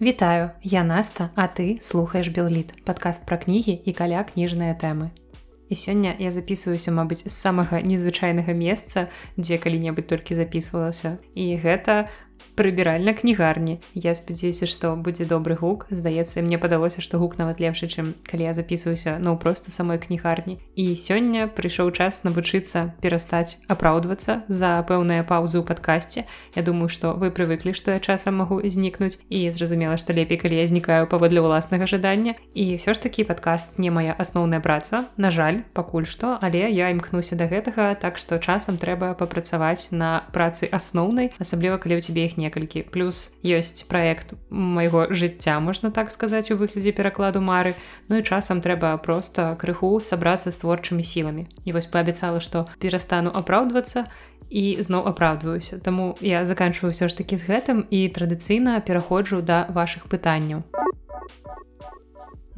Вітаю, я Наста, а ты слухаеш Белліт, падкаст пра кнігі і каля кніжныя тэмы. І сёння я записываюся, мабыць, з самага незвычайнага месца, дзе калі-небудзь толькі записывалася. І гэта прыбіральна кнігарні. Я спадзяюся што будзе добры гук. Здаецца мне падалося што гук нават лепшы чым калі я записываюся ну просто самой кнігарні. І сёння прыйшоў час навучыцца перастаць апраўдвацца за пэўныя паўзы ў падкасці Я думаю што вы прывыклі што я часам магу знікнуць. І зразумела што лепей калі я знікаю паводле ўласнага жадання. І ўсё ж такі падкаст не моя асноўная праца. На жаль пакуль што але я імкнуся да гэтага так што часам трэба папрацаваць на працы асноўнай асабліва калі ў цябе іх некалькі. Плюс ёсць праект майго жыцця можна так сказаць у выглядзе перакладу мары. Ну і часам трэба просто крыху сабрацца з творчымі сіламі. І вось паабяцала што перастану апраўдвацца і зноў апраўдваюся. Таму я заканчваю ўсё ж такі з гэтым і традыцыйна пераходжу да вашых пытанняў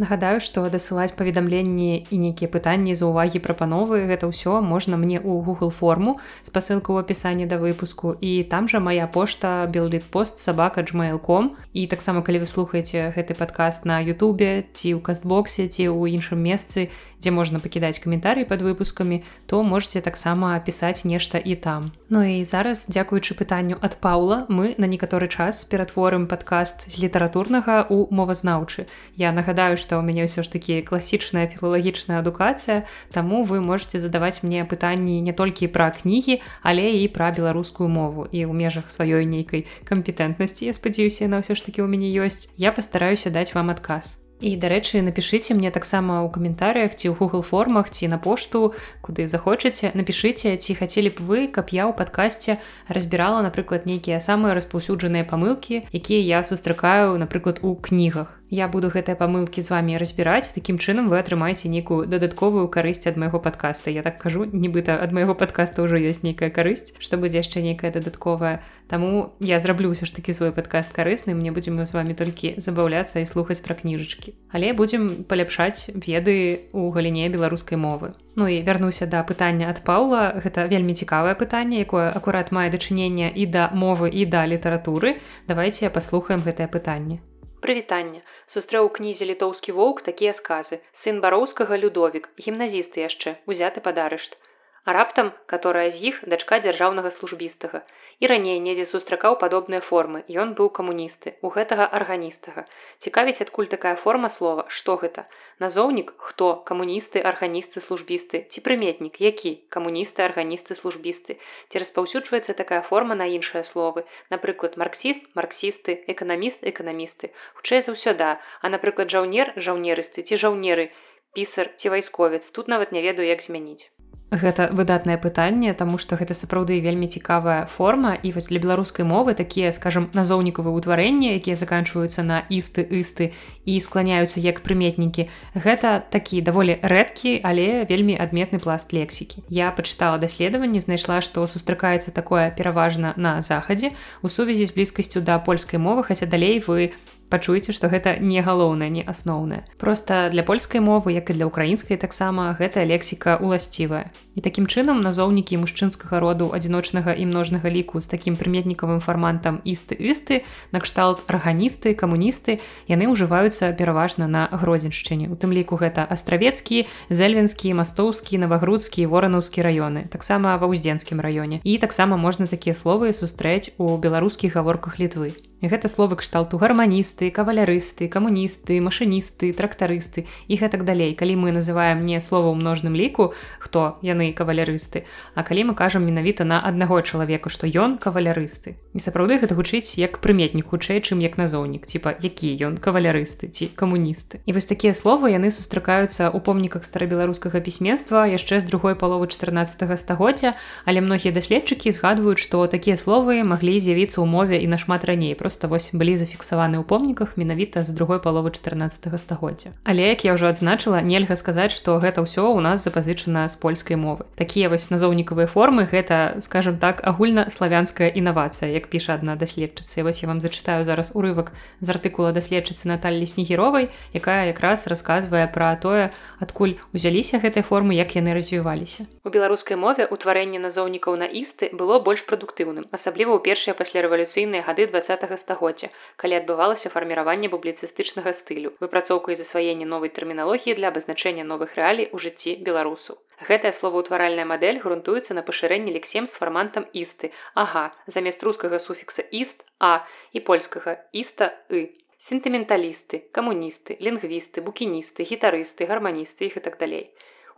нагадаю што дасылаць паведамленні і нейкія пытанні за увагі прапановы гэта ўсё можна мне ў google форму спасылку ў апісанні да выпуску. І там жа моя пошта беллит пост сабака gmail.com і таксама калі вы слухаеце гэты падкаст на Ютубе ці ў кастбоксе ці ў іншым месцы дзе можна пакідаць каментарый под выпускамі то можете таксама пісаць нешта і там. Ну і зараз дзякуючы пытанню ад паула мы на некаторы час ператворым падкаст з літаратурнага у мовазнаўчы. Я нагадаю што ў мяне ўсё ж такі класічная філалагічная адукацыя таму вы можете задаваць мне пытанні не толькі пра кнігі але і пра беларускую мову. І ў межах сваёй нейкай кампетэнтнасці я спадзяюся на ўсё ж такі ў мяне ёсць я пастараюся даць вам адказ І дарэчы, напішыце мне таксама ў каментарыях ці ў Google формах ці на пошту, куды захочаце, напішыце, ці хацелі б вы, каб я ў падкасці разбірала, напрыклад, нейкія самыя распаўсюджаныя памылкі, якія я сустракаю, напрыклад, у кнігах я буду гэтыя памылкі з вами разбіраць такім чынам вы атрымаеце нейкую дадатковую карысць ад майго подкаста я так кажу нібыта ад майго подкаста ўжо ёсць нейкая карысць што будзе яшчэ нейкая дадатковая. Таму я зраблю ўсё ж такі свой падкаст карысны мне будзем з вами толькі забаўляцца і слухаць пра кніжачкі. Але будзем паляпшаць веды у галіне беларускай мовы. Ну і вярнуся да пытання ад паула гэта вельмі цікавае пытанне якое акурат мае дачынення і да мовы і да літаратуры. Давайте паслухаем гэтае пытанне. Прывітанне сустрэў у кнізе літоўскі воўк такія сказы. Сын бароўскага людовік гімназісты яшчэ узяты пад арышт а раптам которая з іх дачка дзяржаўнага службістага і раней недзе сустракаў падобныя формы ён быў камуністы у гэтага арганістага. Цікавіць адкуль такая форма слова што гэта? Назоўнік хто? Камуністы арганісты службісты? Ці прыметнік? Які? Камуністы арганісты службісты? Ці распаўсюджваецца такая форма на іншыя словы? Напрыклад марксіст марксісты эканаміст эканамісты. Хутчэй за ўсё да. А напрыклад жаўнер жаўнерысты ці жаўнеры пісар ці вайсковец. Тут нават не ведаю як змяніць Гэта выдатнае пытанне, таму што гэта сапраўды вельмі цікавая форма і вось для беларускай мовы такія скажем назоўнікавыя ўтварэнні, якія заканчваюцца на істы істы і скланяюцца як прыметнікі. Гэта такі даволі рэдкі, але вельмі адметны пласт лексікі. Я пачытала даследаванне, знайшла, што сустракаецца такое пераважна на захадзе у сувязі з блізкасцю да польскай мовы, хаця далей вы пачуеце што гэта не галоўнае не асноўнае. Просто для польскай мовы як і для украінскай таксама гэтая лексіка уласцівая і такім чынам назоўнікі мужчынскага роду адзіночнага і множнага ліку з такім прыметнікавым фармантам істы істы накшталт арганісты камуністы яны ўжываюцца пераважна на гродзеншчыне. У тым ліку гэта астравецкі зельвенскі мастоўскі навагрудскі воранаўскі раёны таксама ва ўздзенскім раёне. І таксама можна такія словы сустрэць у беларускіх гаворках літвы гэта словы кшталту гарманісты кавалярысты камуністы машыністы трактарысты і гэтак далей. Калі мы называем не слова ў множным ліку хто яны кавалярысты а калі мы кажам менавіта на аднаго чалавека што ён кавалярысты. І сапраўды гэта гучыць як прыметнік хутчэй чым як назоўнік типа які ён кавалярысты ці камуністы. І вось такія словы яны сустракаюцца ў помніках старабеларускага пісьменства яшчэ з другой паловы 14 стагоддзя але многія даследчыкі згадваюць што такія словы маглі з'явіцца ў мове і нашмат раней просто вось былі зафіксаваны ў помніках менавіта з другой паловы 14 стагоддзя. Але як я ўжо адзначыла нельга сказаць што гэта ўсё у нас запазычана з польскай мовы. Такія вось назоўнікавыя формы гэта скажем так агульнаславянская інавацыя як піша адна даследчыца. Вось я вам зачытаю зараз урывак з артыкула даследчыцы Наталлі снегіровай якая якраз расказвае пра тое адкуль узяліся гэтай формы як яны развіваліся. У беларускай мове ўтварэнне назоўнікаў на істы было больш прадуктыўным асабліва ў першыя паслярэвалюцыйныя гады два стагоддзя, калі адбывалася фарміраванне публіцыстычнага стылю, выпрацоўка і засваенне новай тэрміналогіі для абазначэння новых рэалій у жыцці беларусу. Гэтая словаўтваральная мадэль грунтуецца на пашырэнні лексем з фармантам істы, ага, замест рускага суфікса іст, а і польскага іста і. Сентыменталісты, камуністы, лінгвісты, букіністы, гітарысты, гарманісты іх і так далей.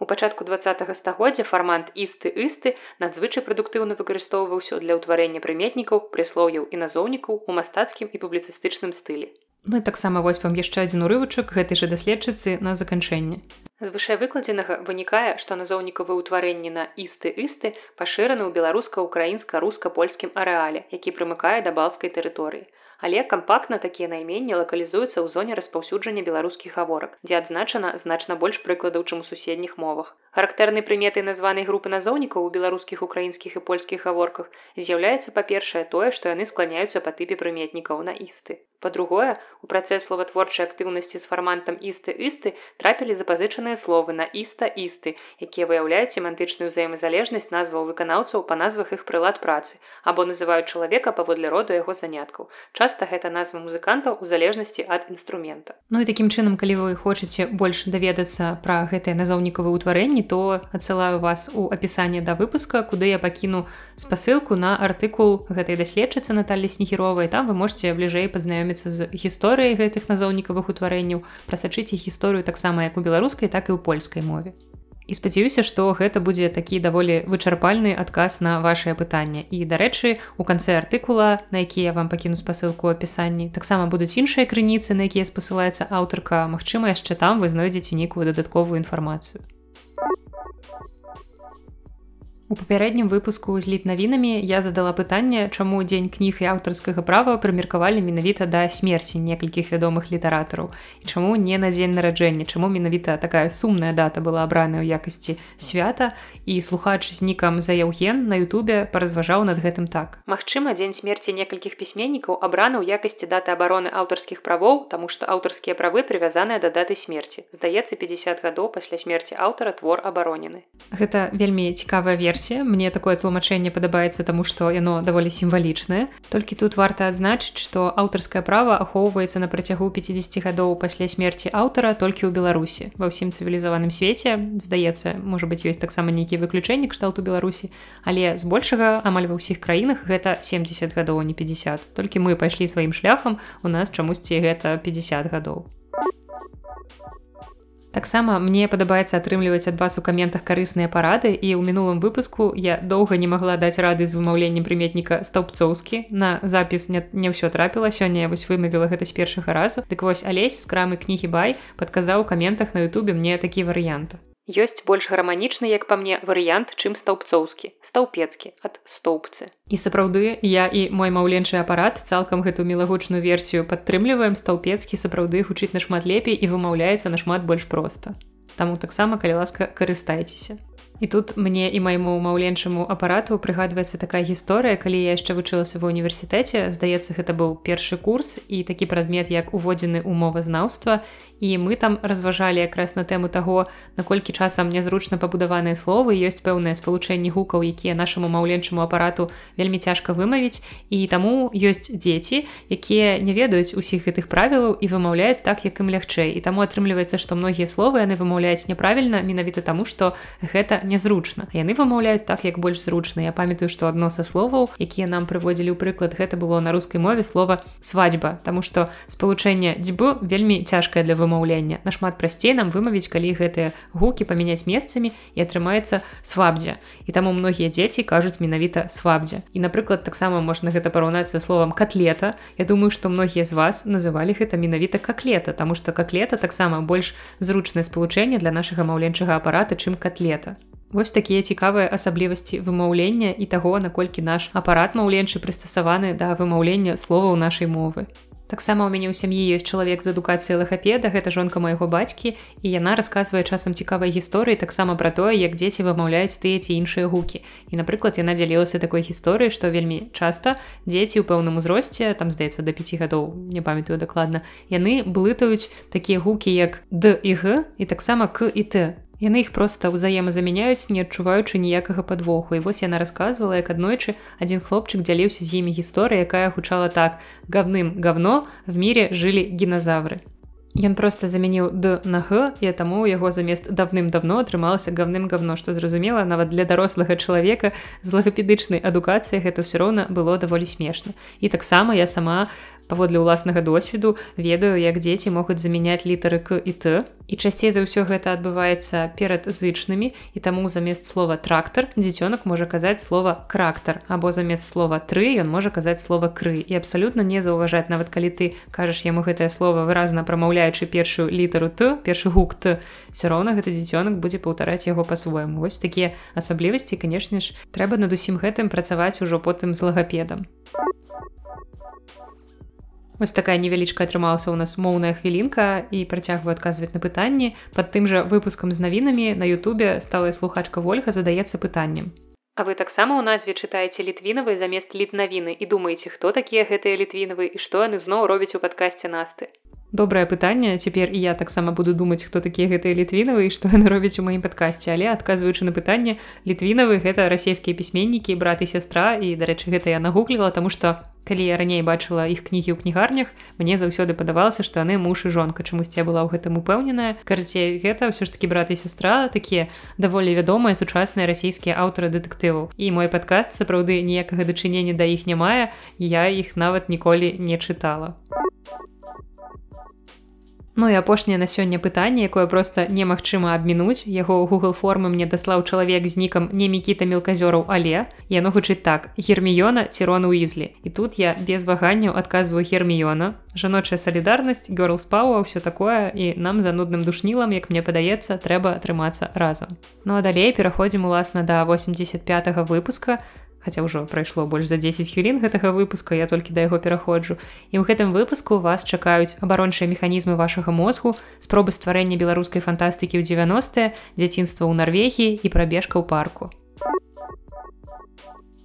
У пачатку два стагоддзя фармант істы істы надзвычай прадуктыўна выкарыстоўваўся для ўтварэння прыметнікаў, прыслоўяў і назоўнікаў у мастацкім і публіцыстычным стылі. Ну і таксама вось вам яшчэ адзін урывачак гэтай жа даследчыцы на заканчэнне. З вышэй выкладзенага вынікае, што назоўнікавы ўтварэнні на істы істы пашыраны ў беларуска-украінска-руска-польскім арэале, які прымыкае да балцкай тэрыторыі але кампактна такія найменні лакалізуюцца ў зоне распаўсюджання беларускіх гаворак, дзе адзначана значна больш прыкладаў, чым у суседніх мовах. Характэрнай прыметай названай групы назоўнікаў у беларускіх украінскіх і польскіх гаворках з'яўляецца па-першае тое, што яны скланяюцца па тыпе прыметнікаў на істы. Па-другое, у працэс словатворчай актыўнасці з фармантам істы-істы трапілі запазычаныя словы на іста-істы, якія выяўляюць семантычную ўзаемазалежнасць назваў выканаўцаў па назвах іх прылад працы або называюць чалавека паводле роду яго заняткаў. Часта гэта назва музыкантаў у залежнасці ад інструмента. Ну і такім чынам, калі вы хочаце больш даведацца пра гэтыя назоўнікавыя ўтварэнні, то адсылаю вас у апісанне да выпуска, куды я пакіну спасылку на артыкул гэтай даследчыцы Наталі снегіровай. там вы можете бліжэй пазнаёміць пазнаёміцца з гісторыяй гэтых назоўнікавых утварэнняў, прасачыць іх гісторыю таксама як у беларускай, так і ў польскай мове. І спадзяюся, што гэта будзе такі даволі вычарпальны адказ на вашее пытанне. І дарэчы, у канцы артыкула, на які я вам пакіну спасылку апісанні, таксама будуць іншыя крыніцы, на якія спасылаецца аўтарка. Магчыма, яшчэ там вы знойдзеце нейкую дадатковую інфармацыю. У папярэднім выпуску з літнавінамі я задала пытанне, чаму дзень кніг і аўтарскага права прымеркавалі менавіта да смерці некалькіх вядомых літаратараў. І чаму не на дзень нараджэння, чаму менавіта такая сумная дата была абраная ў якасці свята і слухач з нікам за яўген на Ютубе паразважаў над гэтым так. Магчыма, дзень смерці некалькіх пісьменнікаў абрана ў якасці даты абароны аўтарскіх правоў, таму што аўтарскія правы прывязаныя да даты смерці. Здаецца 50 гадоў пасля смерці аўтара твор абаронены. Гэта вельмі цікавая версія версія мне такое тлумачэнне падабаецца таму што яно даволі сімвалічнае толькі тут варта адзначыць што аўтарскае права ахоўваецца на працягу 50 гадоў пасля смерці аўтара толькі ў беларусі ва ўсім цывілізаваным свеце здаецца можа быть ёсць таксама нейкі выключэнні кшталту беларусі але збольшага амаль ва ўсіх краінах гэта 70 гадоў не 50 толькі мы пайшлі сваім шляхам у нас чамусьці гэта 50 гадоў Таксама мне падабаецца атрымліваць ад вас у каментах карысныя парады і ў мінулым выпуску я доўга не магла даць рады з вымаўленнем прыметніка стаўпцоўскі на запіс не, не ўсё трапіла сёння я вось вымавіла гэта з першага разу. Дык вось алесь з крамы кнігі бай падказаў у каментах на Ютубе мне такі варыянт ёсць больш гарманічны як па мне варыянт чым стаўпцоўскі стаўпецкі ад стоўпцы і сапраўды я і мой маўленчы апарат цалкам гэту мілагучную версію падтрымліваем. Стаўпецкі сапраўды гучыць нашмат лепей і вымаўляецца нашмат больш проста. Таму таксама калі ласка карыстайцеся І тут мне і майму маўленчаму апарату прыгадваецца такая гісторыя, калі я яшчэ вучылася ва ўніверсітэце, здаецца, гэта быў першы курс і такі прадмет як уводзены умовазнаўства. І мы там разважалі якраз на тэму таго наколькі часам нязручна пабудаваныя словы ёсць пэўныя спалучэнні гукаў якія нашаму маўленчаму апарату вельмі цяжка вымавіць. І таму ёсць дзеці якія не ведаюць усіх гэтых правілаў і вымаўляюць так як ім лягчэй. І таму атрымліваецца што многія словы яны вымаўляюць няправільна менавіта таму што гэта нязручна яны вымаўляюць так як больш зручна. Я памятаю што адно са словаў якія нам прыводзілі ў прыклад гэта было на рускай мове слова свадьба Таму што спалучэнне дзьбу вельмі цяжкае для вымаўлення. Нашмат прасцей нам вымавіць калі гэтыя гукі памяняць месцамі і атрымаецца свабдзя і таму многія дзеці кажуць менавіта свабдзя і напрыклад таксама можна гэта параўнаць са словам котлета Я думаю што многія з вас называлі гэта менавіта каклета тому что каклета таксама больш зручнае спалучэнне для нашага маўленчага апарата чым котлета Вось такія цікавыя асаблівасці вымаўлення і таго наколькі наш апарат маўленчы прыстасаваны да вымаўлення слова ў нашай мовы. Таксама ў мяне ў сям'і ёсць чалавек з адукацыі лахапеда гэта жонка майго бацькі і яна расказвае часам цікавай гісторыі таксама пра тое як дзеці вымаўляюць тыя ці іншыя гукі. І напрыклад яна дзялілася такой гісторыі што вельмі часта дзеці ў пэўным узросце там здаецца да 5 гадоў не памятаю дакладна яны блытаюць такія гукі як д і г і таксама к і т яны іх проста ўзаемазамяняюць не адчуваючы ніякага падвоху. І вось яна рассказывала як аднойчы адзін хлопчык дзяліўся з імі гісторыя якая гучала так. Гавным говно в мире жылі геназавры Ён просто замяніў д на г і таму яго замест давным-давно атрымалася гавным говно што зразумела нават для дарослага чалавека з лагапедычнай адукацыі гэта ўсё роўна было даволі смешна. І таксама я сама паводле ўласнага досведу ведаю як дзеці могуць замяняць літары к і т. І часцей за ўсё гэта адбываецца перад зычнымі і таму замест слова трактар дзіцёнак можа казаць слова крактар або замест слова тры ён можа казаць слова кры і абсалютна не заўважаць нават калі ты кажаш яму гэтае слово выразна прамаўляючы першую літару т першы гук т все роўна гэты дзіцёнак будзе паўтараць яго па-свойму. Вось такія асаблівасці канешне ж трэба над усім гэтым працаваць ужо потым з лагапедам Вось такая невялічка атрымалася ў нас моўная хвілінка і працягваю адказваць на пытанні. Пад тым жа выпускам з навінамі на Ютубе сталая слухачка Вольга задаецца пытаннем. А вы таксама ў назве чытаеце літвінавы замест літнавіны і думаеце, хто такія гэтыя літвінавы і што яны зноў робяць у падкасці насты. Добрае пытанне цяпер і я таксама буду думаць хто такія гэтыя літвінавы і што яны робяць у маім падкасці але адказваючы на пытанне літвінавы гэта расійскія пісьменнікі брат і сястра і дарэчы гэта я нагугліла тому что калі я раней бачыла іх кнігі ў кнігарнях мне заўсёды падавалася што яны муж і жонка чамусьці я была ў гэтым упэўненая. Карце гэта ўсё ж таки брат і сястра такія даволі вядомыя сучасныя расійскія аўтары дэтэктываў. І мой падкаст сапраўды ніякага дачынення да іх не мае я іх нават ніколі не чытала Ну і апошняе на сёння пытанне, якое проста немагчыма абмінуць. Яго ў Google формы мне даслаў чалавек з нікам не мікіта мелказёраў, але яно гучыць так: герміёна цірон уізлі. І тут я без ваганняў адказваю герміёна. Жаночая салідарнасць, горлспауа, ўсё такое і нам за нудным душнілам, як мне падаецца, трэба атрымацца разам. Ну а далей пераходзім уласна да 85 выпуска, хаця ўжо прайшло больш за 10 хвілін гэтага выпуска я толькі да яго пераходжу. І ў гэтым выпуску вас чакаюць абарончыя механізмы вашага мозгу спробы стварэння беларускай фантастыкі ў 90е дзяцінства ў нарвегіі і прабежка ў парку.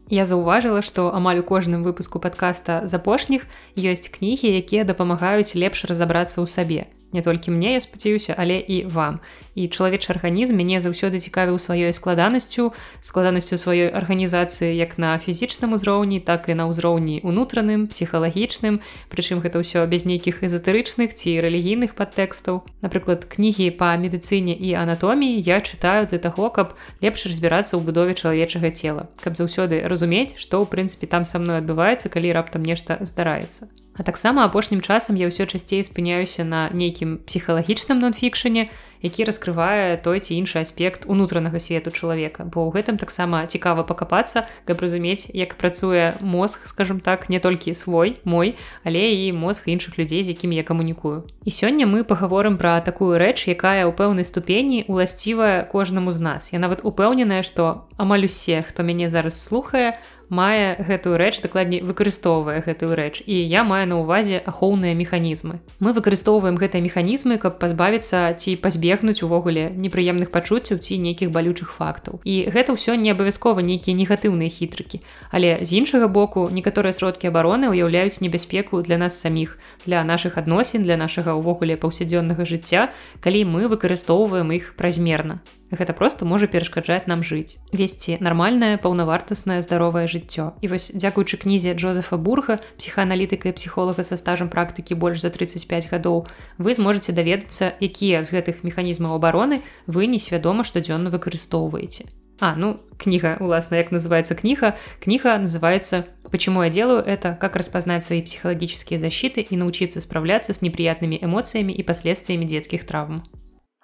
Я заўважыла, што амаль у кожным выпуску падкаста з апошніх ёсць кнігі, якія дапамагаюць лепш разабрацца ў сабе. Не толькі мне я спадзяюся але і вам і чалавечы арганізм мяне заўсёды цікавіў сваёй складанасцю складанасцю сваёй арганізацыі як на фізічным узроўні так і на ўзроўні унутраным псіхалагічным прычым гэта ўсё без нейкіх эзотэрычных ці рэлігійных падтэкстаў. Напрыклад кнігі па медыцыне і анатоміі я чытаю для таго каб лепш разбірацца ў будове чалавечага цела каб заўсёды разумець што ў прынцыпе там са мной адбываецца калі раптам нешта здараецца. А таксама апошнім часам я ўсё часцей спыняюся на нейкім псіхалагічным нон-фікшане, які раскрывае той ці іншы аспект унутранага свету чалавека. Бо ў гэтым таксама цікава пакапацца каб разумець як працуе мозг скажем так не толькі свой мой але і мозг іншых людзей з якімі я камунікую. І сёння мы паговорым пра такую рэч якая ў пэўнай ступені уласцівая кожнаму з нас. Я нават упэўненая што амаль усе хто мяне зараз слухае мае гэтую рэч дакладней выкарыстоўвае гэтую рэч і я маю на ўвазе ахоўныя механізмы. Мы выкарыстоўваем гэтыя механізмы, каб пазбавіцца ці пазбегнуць увогуле непрыемных пачуццяў ці нейкіх балючых фактаў. І гэта ўсё не абавязкова нейкія негатыўныя хітрыкі. Але з іншага боку некаторыя сродкі абароны ўяўляюць небяспеку для нас саміх, для нашых адносін, для нашага ўвогуле паўсядзённага жыцця, калі мы выкарыстоўваем іх празмерна. Гэта просто можа перашкаджаць нам жыць. Весці нармальнае, паўнавартаснае здаровае жыццё. І вось дзякуючы кнізе Джозефа Бурга, псіхааналітыка і псіхолага са стажам практыкі больш за 35 гадоў, вы зможаце даведацца, якія з гэтых механізмаў абароны вы несвядома штодзённа выкарыстоўваеце. А ну кніга уласна як называется кніга кніга называется почему я делаю это как распознать свои психологические защиты и научиться справляться с неприятными эмоциями и последствиями детских травм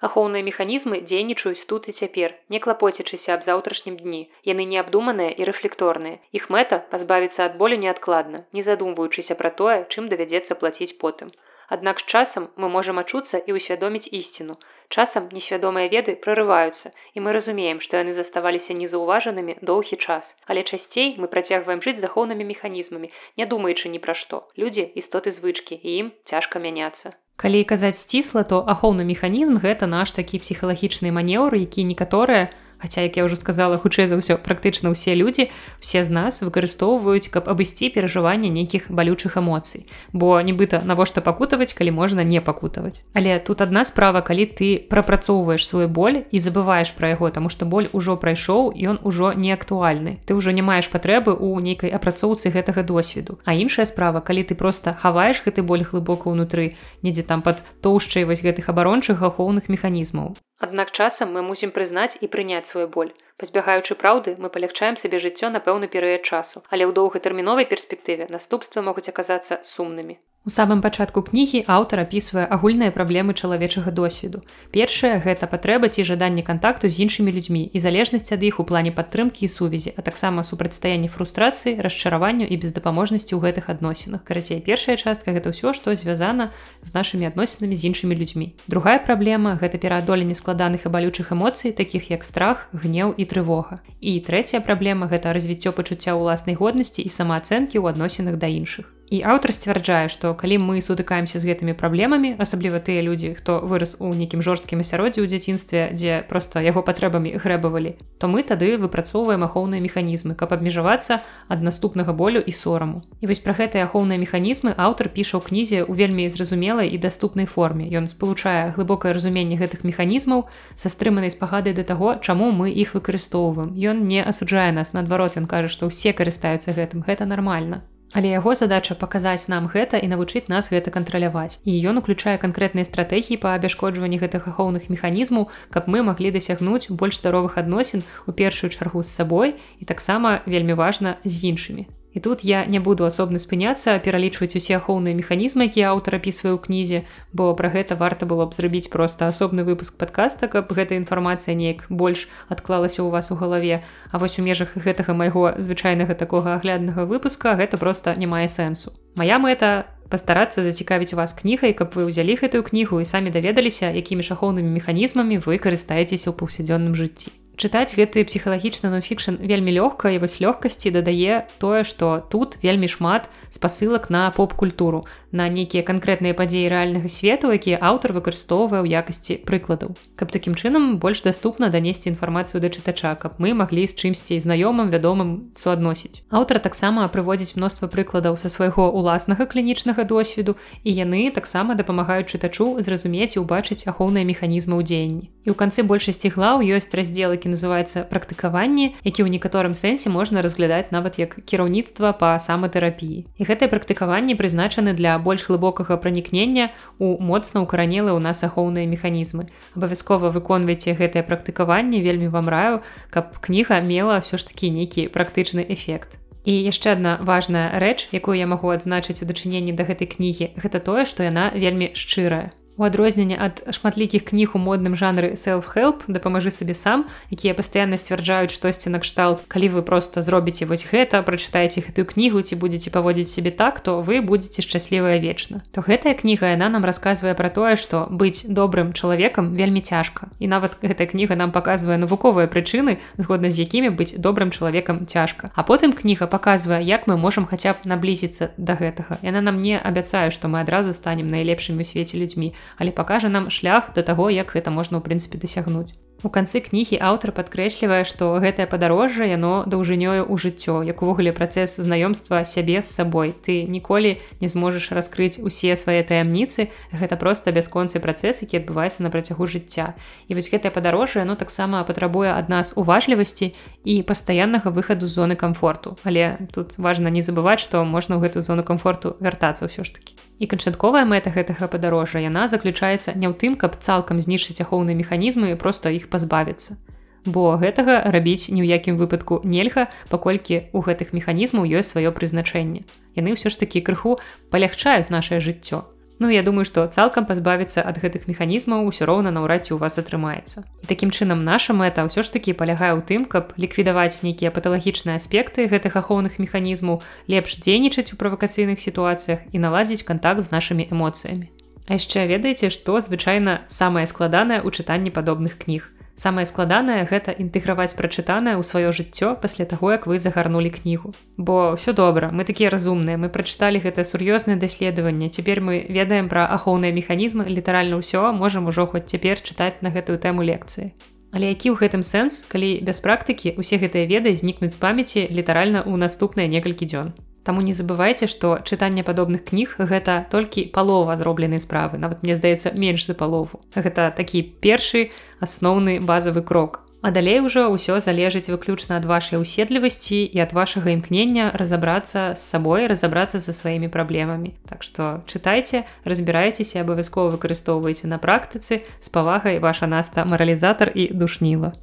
Ахоўныя механізмы дзейнічаюць тут і цяпер, не клапоцячыся аб заўтрашнім дні. Яны неабдуманыя і рэфлекторныя. Іх мэта пазбавіцца ад болю неадкладна, не задумваючыся пра тое, чым давядзецца плаціць потым. Аднак з часам мы можам ачуцца і ўсвядоміць ісціну. Часам несвядомыя веды прорываюцца, і мы разумеем, што яны заставаліся незаўважанымі доўгі час. Але часцей мы працягваем жыць захоўнымі механізмамі, не думаючы ні пра што. Людзі істоты звычкі і ім цяжка мяняцца. Калі казаць сцісла, то ахоўны механізм гэта наш такі псіхалагічны манеўр, які некаторыя, Хаця як я ўжо сказала хутчэй за ўсё практычна ўсе людзі все з нас выкарыстоўваюць каб абысці перажыванне нейкіх балючых эмоцый бо нібыта навошта пакутаваць калі можна не пакутаваць але тут адна справа калі ты прапрацоўваеш свой боль і забываеш пра яго таму што боль ужо прайшоў ён ужо не актуальны. Ты ўжо не маеш патрэбы ў нейкай апрацоўцы гэтага досведу а іншая справа калі ты просто хаваеш гэты боль глыбока ўнутры недзе там под тоўшчай вось гэтых абарончых ахоўных механізмаў. Аднак часам мы мусім прызнаць і прыняць свой боль. Пазбягаючы праўды, мы палягчаем сабе жыццё на пэўны перыяд часу, але ў доўгатэрміновай перспектыве наступствы могуць аказацца сумнымі. У самым пачатку кнігі аўтар апісвае агульныя праблемы чалавечага досведу. Першае гэта патрэба ці жаданне кантакту з іншымі людзьмі і залежнасць ад іх у плане падтрымкі і сувязі, а таксама супрацьстаянне фрустрацыі, расчараванню і бездапаможнасці ў гэтых адносінах. Карацей, першая частка гэта ўсё, што звязана з нашымі адносінамі з іншымі людзьмі. Другая праблема гэта пераадоленне складаных і балючых эмоцый, такіх як страх, гнеў і трывога. І трэцяя праблема гэта развіццё пачуцця ўласнай годнасці і самаацэнкі ў адносінах да іншых. І аўтар сцвярджае, што калі мы сутыкаемся з гэтымі праблемамі, асабліва тыя людзі, хто вырас у нейкім жорсткім асяроддзі ў дзяцінстве, дзе проста яго патрэбамі грэбавалі, то мы тады выпрацоўваем ахоўныя механізмы, каб абмежавацца ад наступнага болю і сораму. І вось пра гэтыя ахоўныя механізмы аўтар піша ў кнізе ў вельмі зразумелай і даступнай форме. Ён спалучае глыбокае разуменне гэтых механізмаў са стрыманай спагадай да таго, чаму мы іх выкарыстоўваем. Ён не асуджае нас наадварот, ён кажа, што ўсе карыстаюцца гэтым, гэта нармальна. Але яго задача паказаць нам гэта і навучыць нас гэта кантраляваць. І ён уключае канкрэтныя стратэгіі па абяшкоджванні гэтых ахоўных механізмаў, каб мы маглі дасягнуць больш здаровых адносін у першую чаргу з сабой і таксама вельмі важна з іншымі. І тут я не буду асобна спыняцца пералічваць усе ахоўныя механізмы, якія аўтар апісвае ў кнізе, бо пра гэта варта было б зрабіць проста асобны выпуск падкаста, каб гэта інфармацыя неяк больш адклалася ў вас у галаве. А вось у межах гэтага майго звычайнага такога агляднага выпуска гэта проста не мае сэнсу. Мая мэта пастарацца зацікавіць вас кнігай, каб вы ўзялі гэтую кнігу і самі даведаліся, якімі шахоўнымі механізмамі вы карыстаецеся ў паўсядзённым жыцці чытаць гэты псіхалагічны нонфікшн вельмі лёгка і вось лёгкасці дадае тое што тут вельмі шмат спасылак на поп-культуру на нейкія канкрэтныя падзеі рэальнага свету якія аўтар выкарыстоўвае ў якасці прыкладаў. Каб такім чынам больш даступна данесці інфармацыю да чытача каб мы маглі з чымсьці знаёмым вядомым суадносіць. Аўтар таксама прыводзіць мноства прыкладаў са свайго уласнага клінічнага досведу і яны таксама дапамагаюць чытачу зразумець і ўбачыць ахоўныя механізмы ў дзеянні. І ў канцы большасці глаў ёсць раздзелы які называецца практыкаванне які ў некаторым сэнсе можна разглядаць нават як кіраўніцтва па саматэрапіі і гэтае практыкаванне прызначаны для больш глыбокага пранікнення у моцна укаранелы ў нас ахоўныя механізмы абавязкова выконвайце гэтае практыкаванне вельмі вам раю каб кніга мела ўсё ж такі нейкі практычны эфект І яшчэ адна важная рэч, якую я магу адзначыць у дачыненні да гэтай кнігі, гэта тое, што яна вельмі шчырая. У адрозненне ад шматлікіх кніг у модным жанры self-help дапамажы сабе сам, якія пастаянна сцвярджаюць штосьці накшталт. Калі вы просто зробіце вось гэта, прачытаеце гэтую кнігу ці будетеце паводзіць сябе так, то вы будетеце шчаслівая вечна. То гэтая кніга яна нам расказвае пра тое, што быць добрым чалавекам вельмі цяжка. І нават гэтая кніга нам паказвае навуковыя прычыны, згодна з якімі быць добрым чалавекам цяжка. А потым кніга паказвае, як мы можам хаця б наблізіцца да гэтага. Яна нам не абяцае, што мы адразу станем найлепшымі ў свеце людзьмі але пакажа нам шлях да таго як гэта можна ў прынцыпе дасягнуць У канцы кнігі аўтар падкрэслівае, што гэтае падарожжа яно даўжынёю ў жыццё, як увогуле працэс знаёмства сябе з сабой. Ты ніколі не зможаш раскрыць усе свае таямніцы. Гэта проста бясконцы працэс, які адбываецца на працягу жыцця. І вось гэтае падарожжа яно таксама патрабуе ад нас уважлівасці і пастаяннага выхаду зоны камфорту. Але тут важна не забываць, што можна ў гэтую зону камфорту вяртацца ўсё ж такі. І канчатковая мэта гэтага падарожжа яна заключаецца не ў тым, каб цалкам знішчыць ахоўныя механізмы і проста іх пазбавіцца. Бо гэтага рабіць ні ў якім выпадку нельга, паколькі ў гэтых механізмаў ёсць сваё прызначэнне. Яны ўсё ж такі крыху палягчаюць нашае жыццё. Ну я думаю, што цалкам пазбавіцца ад гэтых механізмаў усё роўна наўрад ці у вас атрымаецца. І такім чынам наша мэта ўсё ж такі палягае ў тым, каб ліквідаваць нейкія паталагічныя аспекты гэтых ахоўных механізмаў, лепш дзейнічаць у правакацыйных сітуацыях і наладзіць кантакт з нашымі эмоцыямі. А яшчэ ведаеце, што звычайна самае складанае ў чытанні падобных кніг. Самае складанае гэта інтэграваць прачытанае ў сваё жыццё пасля таго, як вы загарнулі кнігу. Бо ўсё добра, мы такія разумныя, мы прачыталі гэта сур'ёзнае даследаванне. Цяпер мы ведаем пра ахоўныя механізмы, літаральна ўсё можам ужо хоць цяпер чытаць на гэтую тэму лекцыі. Але які ў гэтым сэнс, калі без практыкі усе гэтыя веды знікнуць з памяці літаральна ў наступныя некалькі дзён. Таму не забывайце, што чытанне падобных кніг гэта толькі палова зробленай справы. Нават мне здаецца менш за палову. Гэта такі першы асноўны базавы крок. А далей ужо ўсё залежыць выключна ад вашай уседлівасці і ад вашага імкнення разаобрацца з сабой, разаобрацца са сваімі праблемамі. Так што чытайце, разбірайцеся, абавязкова выкарыстоўвайце на практыцы з павагай ваша наста маралізатар і душніла.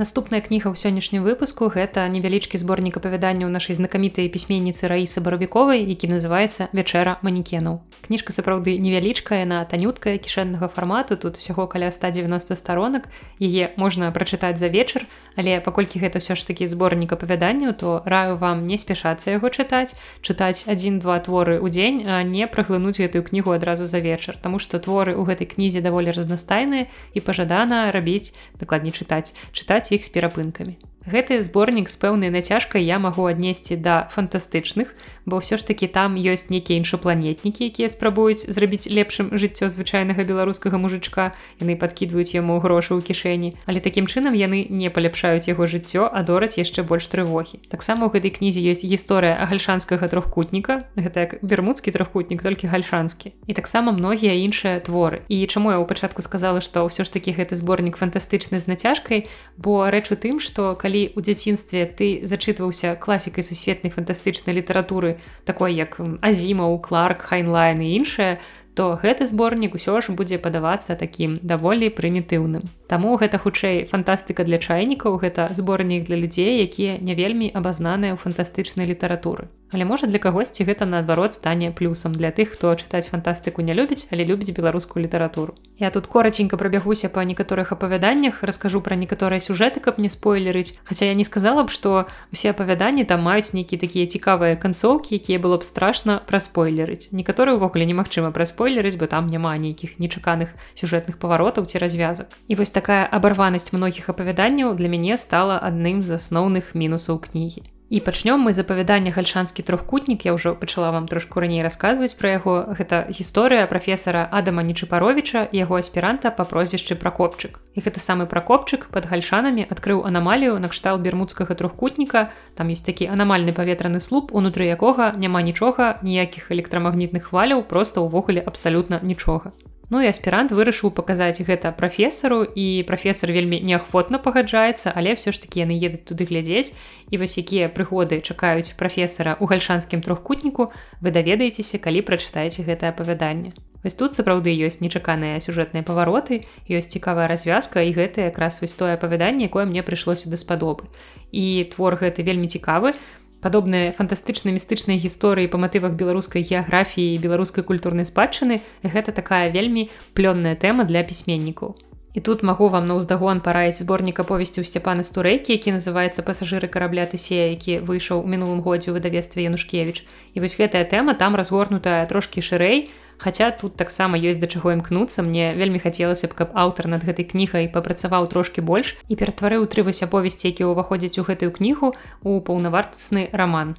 Наступная кніга ў сённяшнім выпуску гэта невялічкі зборнік апавяданняў нашай знакамітай пісьменніцы раісы баравіковай, які называецца вячэра манекенаў. Кніжка сапраўды невялічкая на танюткая кішэннага фармату тут усяго каля 190 старонак яе можна прачытаць за вечар, але паколькі гэта ўсё ж такі зборнік апавяданняў, то раю вам не спяшацца яго чытаць, чытаць адзін-два творы ў дзень, а не праглынуць гэтую кнігу адразу за вечар, Таму што творы ў гэтай кнізе даволі разнастайныя і пажадана рабіць дакладней чытаць чытаць іх з перапынкамі. Гэты зборнік з пэўнай нацяжкай я магу аднесці да фантастычных, бо ўсё ж такі там ёсць нейкія іншапланетнікі, якія спрабуюць зрабіць лепшым жыццё звычайнага беларускага мужычка. яны падкідваюць яму грошы ў кішэні, але такім чынам яны не паляпшаюць яго жыццё, а дораць яшчэ больш трывогі. Таксама ў гэтай кнізе ёсць гісторыя гальшанскага трохкутніка, гэта як бермудскі трохкутнік толькі гальшанскі. І таксама многія іншыя творы. І чаму я ў пачатку сказала, што ўсё ж такі гэты зборнік фантастычны з нацяжкай, бо рэч у тым, што калі калі ў дзяцінстве ты зачытваўся класікай сусветнай фантастычнай літаратуры такой як азімаў кларк хайнлайн і іншае то гэты зборнік усё ж будзе падавацца такім даволі прымітыўным. Таму гэта хутчэй фантастыка для чайнікаў гэта зборнік для людзей якія не вельмі абазнаныя ў фантастычнай літаратуры Але можа для кагосьці гэта наадварот стане плюсам для тых, хто чытаць фантастыку не любіць, але любіць беларускую літаратуру. Я тут кораценька прабягуся па некаторых апавяданнях, раскажу пра некаторыя сюжэты, каб не спойлерыць. Хаця я не сказала б, што усе апавяданні там маюць нейкія такія цікавыя канцоўкі, якія было б страшна праспойлерыць. Некаторыя ўвогуле немагчыма праспойлерыць, бо там няма нейкіх нечаканых сюжэтных паваротаў ці развязак. І вось такая абарванасць многіх апавяданняў для мяне стала адным з асноўных мінусаў кнігі. І пачнём мы з апавядання гальшанскі трохкутнік. Я ўжо пачала вам трошку раней расказваць пра яго. Гэта гісторыя прафесара адама нечыпаровича яго аспіранта па прозвішчы пракопчык. І гэта самы пракопчык под гальшанамі адкрыў анамалію накшталт бермудскага трохкутніка. Там ёсць такі анамальны паветраны слуп унутры якога няма нічога ніякіх электрамагнітных хваляў просто ўвогуле абсалютна нічога Ну і аспірант вырашыў паказаць гэта прафесару і прафесор вельмі неахвотна пагаджаецца, але ўсё ж такі яны едуць туды глядзець і вось якія прыгоды чакаюць прафесара ў гальшанскім трохкутніку, вы даведаецеся, калі прачытаеце гэтае апавяданне. Вось тут сапраўды ёсць нечаканыя сюжэтныя павароты, ёсць цікавая развязка і гэта якраз вось тое апавяданне, якое мне прыйшлося даспадобы. І твор гэты вельмі цікавы, падобныя фантастычныя містычныя гісторыі па матывах беларускай геаграфіі і беларускай культурнай спадчыны гэта такая вельмі плённая тэма для пісьменнікаў. І тут магу вам на ўздагон параіць зборнік аповесці ў сцяпаны стурэйкі, які называецца пасажыры карабля тысея, які выйшаў у мінулым годзе ў выдавестве Янушкевіч. І вось гэтая тэма там разгорнутая трошкі шырэй, Хаця тут таксама ёсць да чаго імкнуцца мне вельмі хацелася б каб аўтар над гэтай кнігай папрацаваў трошки больш і ператварыў тры вось аповесці якія ўваходзяць у гэтую кнігу у паўнавартасны раман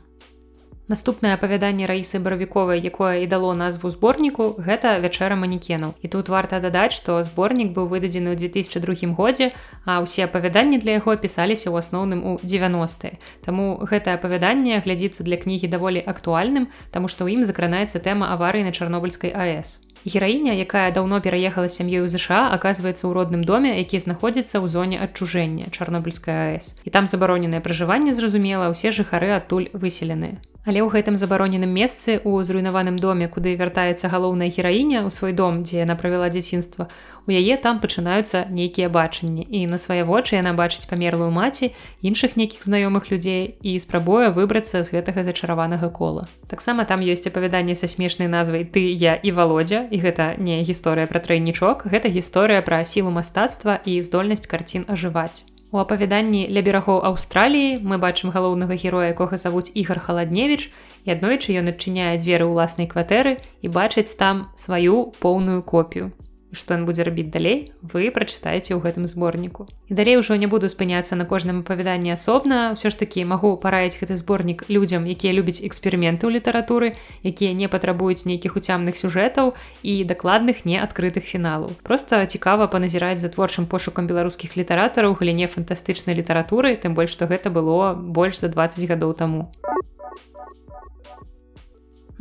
Наступнае апавяданне раісы баравіковай, якое і дало назву зборніку, гэта вячэра манекенаў. І тут варта дадаць, што зборнік быў выдадзены ў 2002 годзе, а ўсе апавяданні для яго пісаліся ў асноўным у 90. Таму гэтае апавяданне глядзіцца для кнігі даволі актуальным, таму што ў ім закранаецца тэма аварыі на чарнобыльскай АС. Гераіня, якая даўно пераехала сям'ёю ЗША, аказваецца ў родным доме, які знаходзіцца ў зоне адчужэння чарнобыльская АС. І там забароненае пражыванне зразумела, усе жыхары адтуль выселеныя. Але ў гэтым забароненым месцы у зруйнаваным доме, куды вяртаецца галоўная гераіня ў свой дом, дзе яна правяла дзяцінства. У яе там пачынаюцца нейкія бачанні і на свае вочы яна бачыць памерлую маці іншых нейкіх знаёмых людзей і спрабуе выбрацца з гэтага зачараванага кола. Таксама там ёсць апавяданне са смешнай назвай ты я і володя і гэта не гісторыя пра трайнічок, гэта гісторыя пра сілу мастацтва і здольнасць карцін ажываць. У апавяданні ля берагоў Аўстраліі мы бачым галоўнага героя, якога завуць ігар халадневіч і аднойчы ён адчыняе дзверы ўласнай кватэры і бачыць там сваю поўную копію. Што ён будзе рабіць далей вы прачытаеце ў гэтым зборніку. І далей ужо не буду спыняцца на кожным апавяданні асобна. Ўсё ж такі магу параіць гэты зборнік людзям якія любяць эксперыменты ў літаратуры якія не патрабуюць нейкіх уцямных сюжэтаў і дакладных не адкрытых фіналаў. Просто цікава паназіраць за творчым пошукам беларускіх літаратараў галіне фантастычнай літаратуры тым больш што гэта было больш за 20 гадоў таму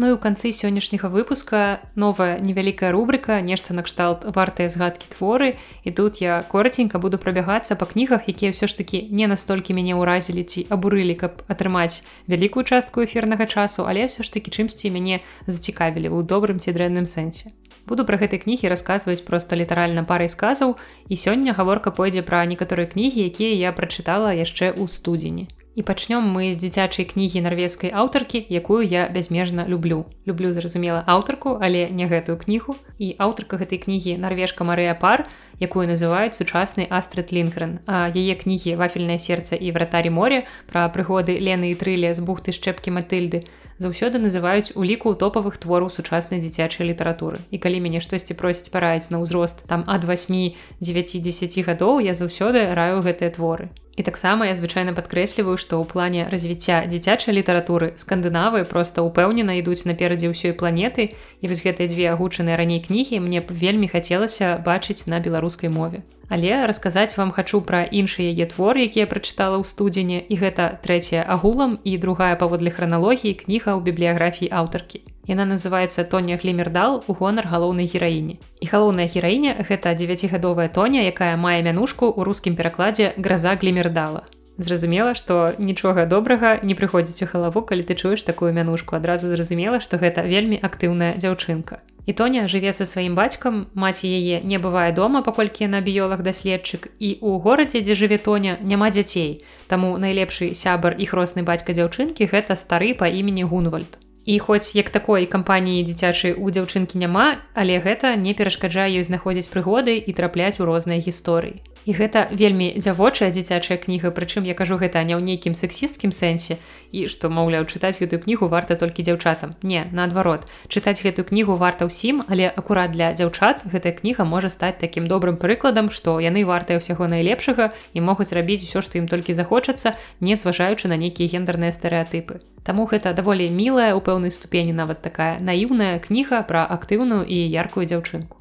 Ну і ў канцы сённяшняга выпуска новая невялікая рубрика нешта накшталт вартыя згадкі творы і тут я кораценька буду прабягацца па кнігах якія ўсё ж такі не настолькі мяне ўразілі ці абурылі каб атрымаць вялікую частку эфірнага часу але ўсё ж такі чымсьці мяне зацікавілі ў добрым ці дрэнным сэнсе. Буду пра гэтай кнігі расказваць проста літаральна парай сказаў і сёння гаворка пойдзе пра некаторыя кнігі якія я прачытала яшчэ ў студзені І пачнём мы з дзіцячай кнігі нарвежскай аўтаркі, якую я бязмежна люблю. Люблю зразумела аўтарку, але не гэтую кнігу. І аўтарка гэтай кнігі нарвежка Марыя пар, якую называюць сучасны Астрыд Лінкрен. А яе кнігі вафельнае сердце і вратарі моря пра прыгоды Лены і трылі з бухты шчэпкі Матыльды заўсёды называюць уліку топавых твораў сучаснай дзіцячай літаратуры. І калі мяне штосьці просіць параіць на ўзрост там ад 8 9-10 гадоў я заўсёды раю гэтыя творы. І таксама я звычайна падкрэсліваю, што ў плане развіцця дзіцячай літаратуры скандынавы проста ўпэўнена ідуць наперадзе ўсёй планеты і вось гэтыя дзве агучаныя раней кнігі мне б вельмі хацелася бачыць на беларускай мове. Але расказаць вам хачу пра іншыя яе творы, якія прачытала ў студзені і гэта трэцяя агулам і другая паводле храналогіі кніга ў бібліяграфіі аўтаркі. Яна называецца Тоня Глімердал у гонар галоўнай гераіне. І галоўная гераіня гэта дзевяцігадовая тоня, якая мае мянушку ў рускім перакладзе граза Глімердала. Зразумела, што нічога добрага не прыходзіць у галаву, калі ты чуеш такую мянушку. адразу зразумела, што гэта вельмі актыўная дзяўчынка. І Тоня жыве са сваім бацькам, маці яе не бывае дома, паколькі на біёлаг даследчык і ў горадзе, дзе жыве Тоня, няма дзяцей. Таму найлепшы сябар і хросны бацька дзяўчынкі гэта стары па імені Гунвальд. І хоць як такой кампаніі дзіцячай у дзяўчынкі няма, але гэта не перашкаджае ёй знаходзіць прыгоды і трапляць у розныя гісторыі. І гэта вельмі дзявочая дзіцячая кніга, прычым я кажу гэта не ў нейкім сексісцкім сэнсе і што маўляў чытаць гэтую кнігу варта толькі дзяўчатам. Не, наадварот, чытаць гэтую кнігу варта ўсім, але акурат для дзяўчат гэтая кніга можа стаць такім добрым прыкладам, што яны вартыя ўсяго найлепшага і могуць рабіць усё, што ім толькі захочацца, не зважаючы на нейкія гендерныя стэеатыпы. Таму гэта даволі мілая ў пэўнай ступені нават такая наіўная кніга пра актыўную і яркую дзяўчынку.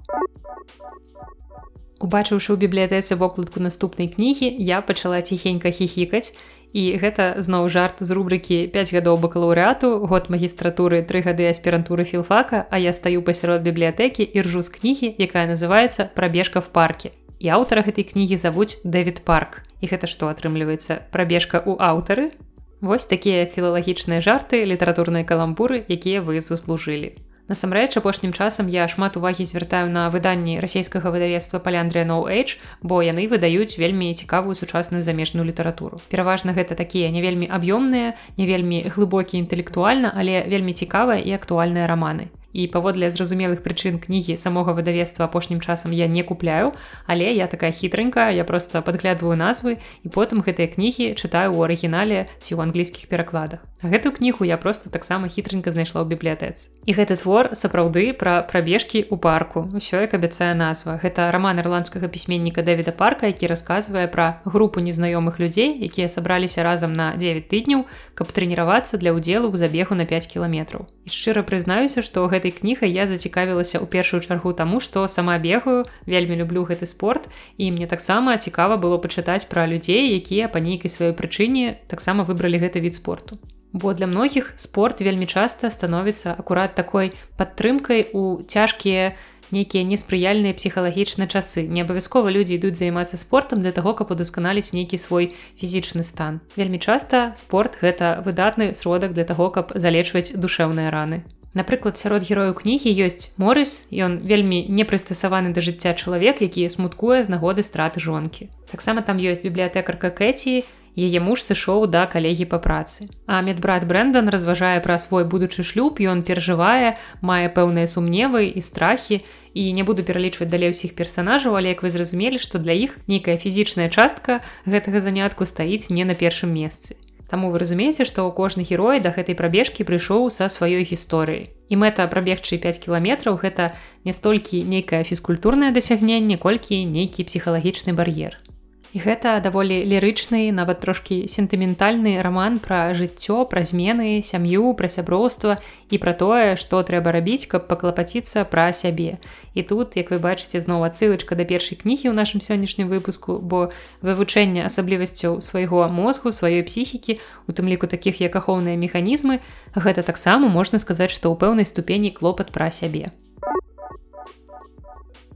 Убачыўшы ў бібліятэцы вокладку наступнай кнігі, я пачала ціхенька хіхікаць. І гэта зноў жарт з рубрыкі 5 гадоў бакалаўрэату, год магістратуры, тры гады аспірантуры філфака, а я стаю пасярод бібліятэкі і ржу з кнігі, якая называецца прабежка в парке. І аўтара гэтай кнігі завуць Дэвід парк. І гэта што атрымліваецца прабежка ў аўтары. Вось такія філалагічныя жарты, літаратурныя каламбуры, якія вы заслужылі. Насамрэч апошнім часам я шмат увагі звяртаю на выданні расійскага выдавецтва паляндрыя No Age, бо яны выдаюць вельмі цікавую сучасную замежную літаратуру. Пераважна гэта такія не вельмі аб'ёмныя, не вельмі глыбокі інтэлектуальна, але вельмі цікавыя і актуальныя раманы і паводле зразумелых прычын кнігі самога выдавецтва апошнім часам я не купляю але я такая хітранькая я просто падглядваю назвы і потым гэтыя кнігі чытаю ў арыгінале ці ў англійскіх перакладах. Гэтую кнігу я просто таксама хітранька знайшла ў бібліятэц і гэты твор сапраўды пра прабежкі ў парку. Ўсё як абяцае назва. Гэта роман ірландскага пісьменніка дэвіда парка які расказвае пра групу незнаёмых людзей якія сабраліся разам на 9 тыдняў каб трэніравацца для ўдзелу ў забегу на 5 кіламетраў. І шчыра прызнаюся што гэта гэтай кнігай я зацікавілася ў першую чаргу таму што сама бегаю вельмі люблю гэты спорт і мне таксама цікава было пачытаць пра людзей якія па нейкай сваёй прычыне таксама выбралі гэты від спорту. Бо для многіх спорт вельмі часта становіцца акурат такой падтрымкай у цяжкія нейкія неспрыяльныя псіхалагічныя часы. Не абавязкова людзі ідуць займацца спортам для таго каб удасканаліць нейкі свой фізічны стан. Вельмі часта спорт гэта выдатны сродак для таго каб залечваць душэўныя раны. Напрыклад, сярод герояў кнігі ёсць Морыс, ён вельмі не прыстасаваны да жыцця чалавек, які смуткуе з нагоды страты жонкі. Таксама там ёсць бібліятэкарка Кэці, яе муж сышоў да калегі па працы. А медбрат Брэндон разважае пра свой будучы шлюб, ён перажывае, мае пэўныя сумневы і страхі і не буду пералічваць далей усіх персанажаў, але як вы зразумелі, што для іх нейкая фізічная частка гэтага занятку стаіць не на першым месцы. Таму вы разумееце, што кожны герой да гэтай прабежкі прыйшоў са сваёй гісторыяй. і мэта прабегчы 5 кіламетраў гэта не столькі нейкае фізкультурнае дасягненне колькі нейкі псіхалагічны бар'ер І гэта даволі лірычны, нават трошкі сентыментальны раман пра жыццё, пра змены, сям'ю, пра сяброўства і пра тое, што трэба рабіць, каб паклапаціцца пра сябе. І тут, як вы бачыце зноў адсылачка да першай кнігі ў нашым сённяшнім выпуску, бо вывучэнне асаблівасцяў свайго мозгу, сваёй псіхікі, у тым ліку такіх як ахоўныя механізмы, гэта таксама можна сказаць, што ў пэўнай ступені клопат пра сябе.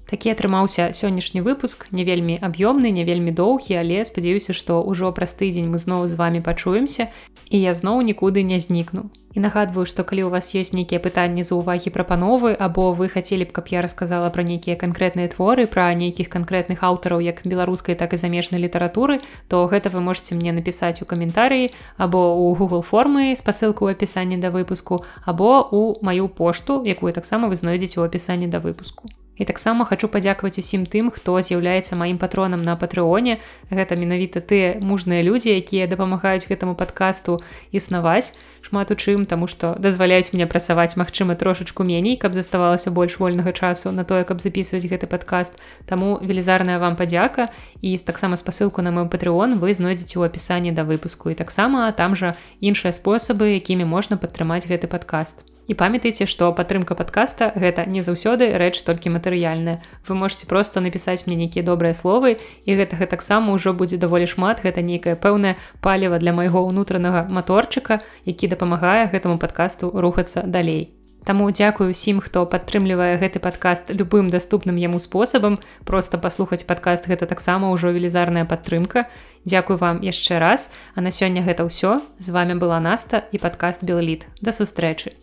Такі атрымаўся сённяшні выпуск не вельмі аб'ёмны, не вельмі доўгі, але спадзяюся, што ўжо праз тыдзень мы зноў з вами пачуемся і я зноў нікуды не знікну. І нагадваю, што калі у вас ёсць нейкія пытанні за ўвагі прапановы або вы хацелі б, каб я расказала пра нейкія канкрэтныя творы пра нейкіх канкрэтных аўтараў як беларускай так і замежнай літаратуры, то гэта вы можете мне напісаць у каментарыі або у Google формы спасылку ў апісанні да выпуску або у маю пошту, якую таксама вы знойдзеце ў апісанні да выпуску. І таксама хочу падзякаваць усім тым, хто з'яўляецца маім патронам на патрыоне. Гэта менавіта тыя мужныя людзі, якія дапамагаюць гэтаму падкасту існаваць шмат у чым, таму што дазваляюць мне прасаваць магчыма трошачку меней, каб заставалася больш вольнага часу на тое, каб записываць гэты падкаст. Таму велізарная вам падзяка і таксама спасылку на мой патрыон вы знойдзеце ў апісанні да выпуску і таксама там жа іншыя спосабы, якімі можна падтрымаць гэты падкаст. І памятайце, што падтрымка падкаста гэта не заўсёды рэч толькі матэрыяльная. Вы можете просто напісаць мне нейкія добрыя словы і гэтага таксама ўжо будзе даволі шмат, гэта нейкае пэўнае паліва для майго ўнутранага маторчыка, які дапамагае гэтаму падкасту рухацца далей. Таму дзякую усім, хто падтрымлівае гэты падкаст любым даступным яму спосабам, просто паслухаць падкаст гэта таксама ўжо велізарная падтрымка. Дзякуй вам яшчэ раз, а на сёння гэта ўсё. З вами была Наста і падкаст Белліт. Да сустрэчы.